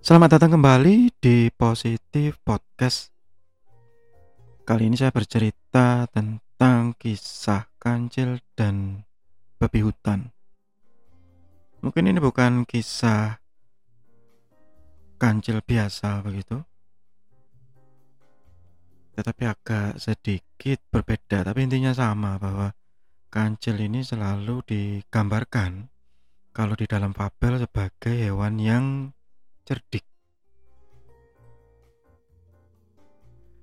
Selamat datang kembali di Positif Podcast. Kali ini saya bercerita tentang kisah kancil dan babi hutan. Mungkin ini bukan kisah kancil biasa begitu. Tetapi agak sedikit berbeda, tapi intinya sama bahwa kancil ini selalu digambarkan kalau di dalam fabel sebagai hewan yang cerdik.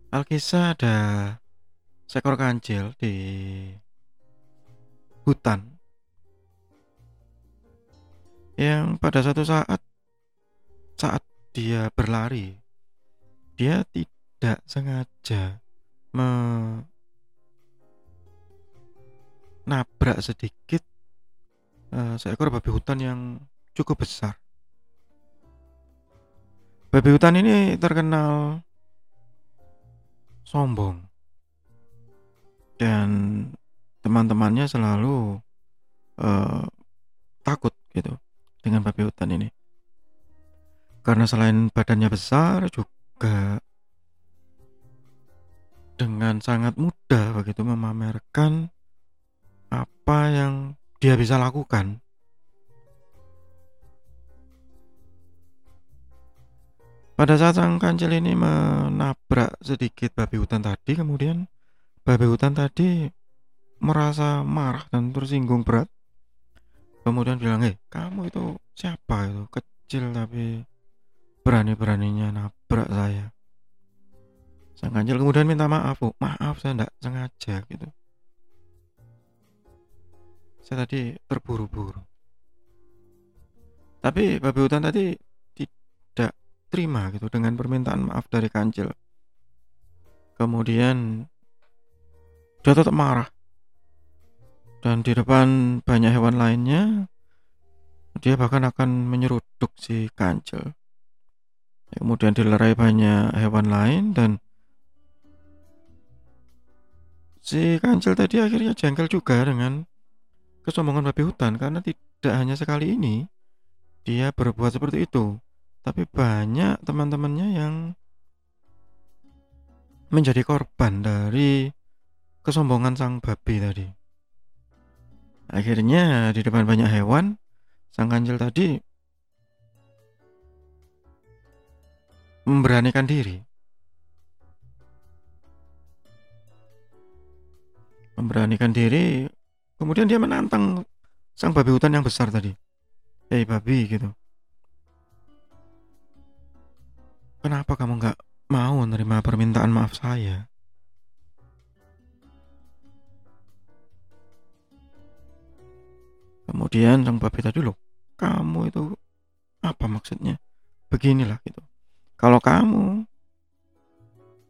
Alkisah ada seekor kancil di hutan yang pada satu saat saat dia berlari dia tidak sengaja menabrak sedikit uh, seekor babi hutan yang cukup besar Babi hutan ini terkenal sombong. Dan teman-temannya selalu uh, takut gitu dengan babi hutan ini. Karena selain badannya besar juga dengan sangat mudah begitu memamerkan apa yang dia bisa lakukan Pada saat sang kancil ini menabrak sedikit babi hutan tadi, kemudian babi hutan tadi merasa marah dan tersinggung berat. Kemudian bilang, "Eh, kamu itu siapa itu? Kecil tapi berani-beraninya nabrak saya." Sang kancil kemudian minta maaf, "Bu. Maaf, saya tidak sengaja gitu. Saya tadi terburu-buru." Tapi babi hutan tadi terima gitu dengan permintaan maaf dari kancil. Kemudian dia tetap marah. Dan di depan banyak hewan lainnya, dia bahkan akan menyeruduk si kancil. Kemudian dilerai banyak hewan lain dan si kancil tadi akhirnya jengkel juga dengan kesombongan babi hutan karena tidak hanya sekali ini dia berbuat seperti itu tapi banyak teman-temannya yang menjadi korban dari kesombongan sang babi tadi. Akhirnya di depan banyak hewan, sang kancil tadi memberanikan diri. Memberanikan diri, kemudian dia menantang sang babi hutan yang besar tadi. Hei babi gitu. Kenapa kamu nggak mau menerima permintaan maaf saya? Kemudian sang babi tadi loh, kamu itu apa maksudnya? Beginilah gitu. Kalau kamu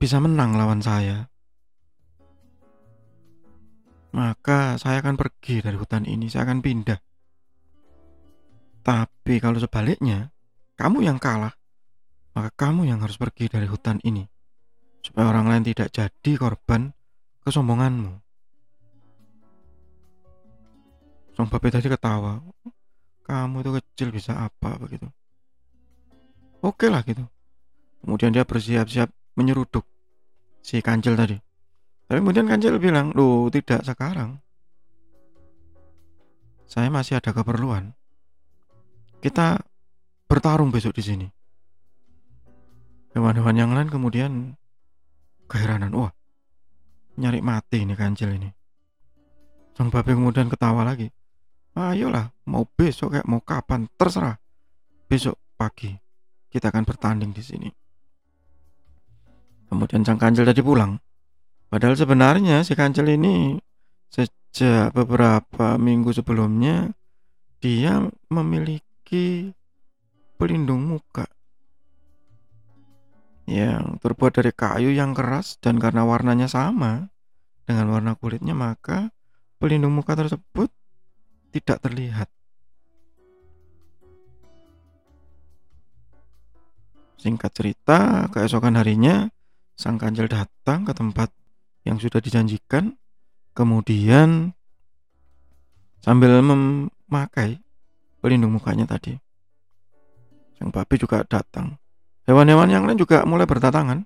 bisa menang lawan saya, maka saya akan pergi dari hutan ini, saya akan pindah. Tapi kalau sebaliknya, kamu yang kalah, maka kamu yang harus pergi dari hutan ini, supaya orang lain tidak jadi korban kesombonganmu. Sang babi tadi ketawa, kamu itu kecil bisa apa begitu. Oke lah gitu. Kemudian dia bersiap-siap menyeruduk si kancil tadi. Tapi kemudian kancil bilang, loh tidak sekarang. Saya masih ada keperluan. Kita bertarung besok di sini. Hewan-hewan yang lain kemudian keheranan, wah nyari mati ini kancil ini. Sang babi kemudian ketawa lagi. Ayolah, mau besok kayak mau kapan, terserah. Besok pagi kita akan bertanding di sini. Kemudian sang kancil tadi pulang. Padahal sebenarnya si kancil ini sejak beberapa minggu sebelumnya dia memiliki pelindung muka yang terbuat dari kayu yang keras dan karena warnanya sama dengan warna kulitnya maka pelindung muka tersebut tidak terlihat. Singkat cerita, keesokan harinya sang kancil datang ke tempat yang sudah dijanjikan, kemudian sambil memakai pelindung mukanya tadi. sang babi juga datang hewan-hewan yang lain juga mulai berdatangan.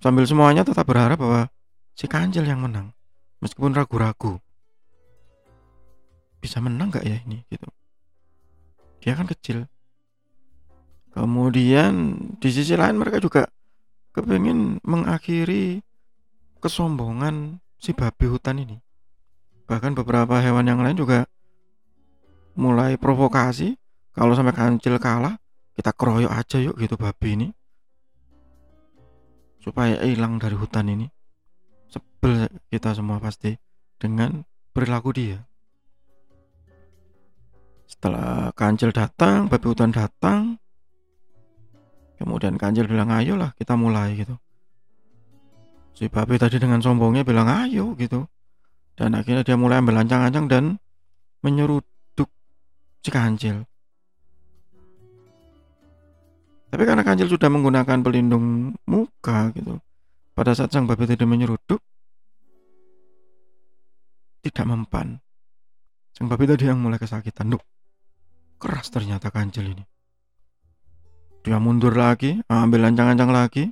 Sambil semuanya tetap berharap bahwa si kancil yang menang meskipun ragu-ragu bisa menang gak ya ini gitu. Dia kan kecil. Kemudian di sisi lain mereka juga kepingin mengakhiri kesombongan si babi hutan ini. Bahkan beberapa hewan yang lain juga mulai provokasi. Kalau sampai kancil kalah kita keroyok aja yuk gitu babi ini. Supaya hilang dari hutan ini. Sebel kita semua pasti dengan perilaku dia. Setelah kancil datang babi hutan datang. Kemudian kancil bilang ayo lah kita mulai gitu. Si babi tadi dengan sombongnya bilang ayo gitu. Dan akhirnya dia mulai ambil ancang-ancang dan menyeruduk si kancil tapi karena kancil sudah menggunakan pelindung muka gitu pada saat sang babi tadi menyeruduk tidak mempan. Sang babi tadi yang mulai kesakitan. Duh, keras ternyata kancil ini. Dia mundur lagi ambil ancang-ancang lagi.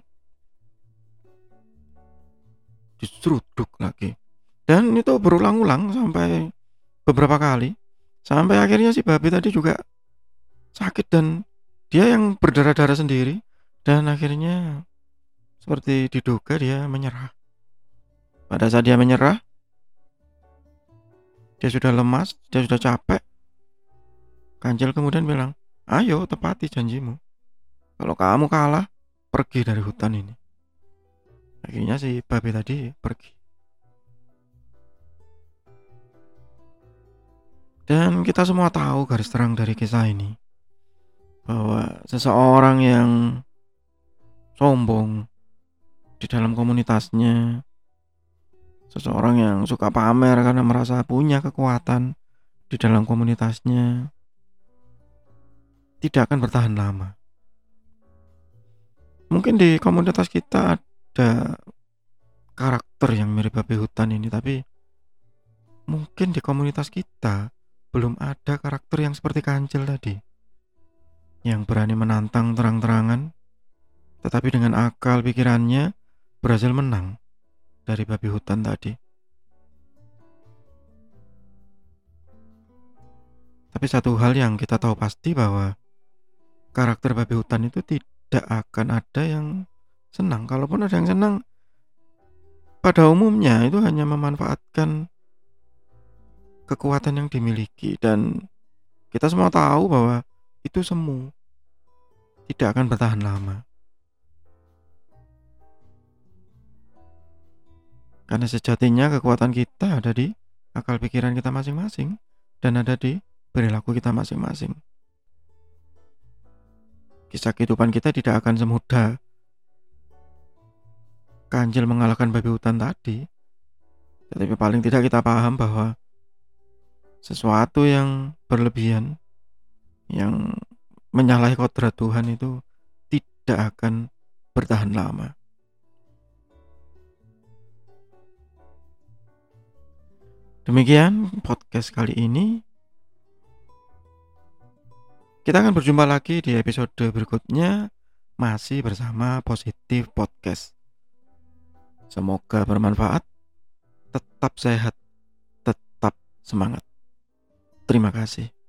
Diseruduk lagi. Dan itu berulang-ulang sampai beberapa kali. Sampai akhirnya si babi tadi juga sakit dan dia yang berdarah-darah sendiri dan akhirnya seperti diduga dia menyerah. Pada saat dia menyerah dia sudah lemas dia sudah capek. Kancil kemudian bilang ayo tepati janjimu. Kalau kamu kalah pergi dari hutan ini. Akhirnya si babi tadi pergi. Dan kita semua tahu garis terang dari kisah ini bahwa seseorang yang sombong di dalam komunitasnya, seseorang yang suka pamer karena merasa punya kekuatan di dalam komunitasnya, tidak akan bertahan lama. Mungkin di komunitas kita ada karakter yang mirip babi hutan ini, tapi mungkin di komunitas kita belum ada karakter yang seperti kancil tadi. Yang berani menantang terang-terangan, tetapi dengan akal pikirannya berhasil menang dari babi hutan tadi. Tapi satu hal yang kita tahu pasti bahwa karakter babi hutan itu tidak akan ada yang senang. Kalaupun ada yang senang, pada umumnya itu hanya memanfaatkan kekuatan yang dimiliki dan kita semua tahu bahwa itu semu tidak akan bertahan lama. Karena sejatinya kekuatan kita ada di akal pikiran kita masing-masing dan ada di perilaku kita masing-masing. Kisah kehidupan kita tidak akan semudah Kanjil mengalahkan babi hutan tadi. Tetapi paling tidak kita paham bahwa sesuatu yang berlebihan yang menyalahi kodrat Tuhan itu tidak akan bertahan lama. Demikian podcast kali ini. Kita akan berjumpa lagi di episode berikutnya masih bersama Positif Podcast. Semoga bermanfaat. Tetap sehat, tetap semangat. Terima kasih.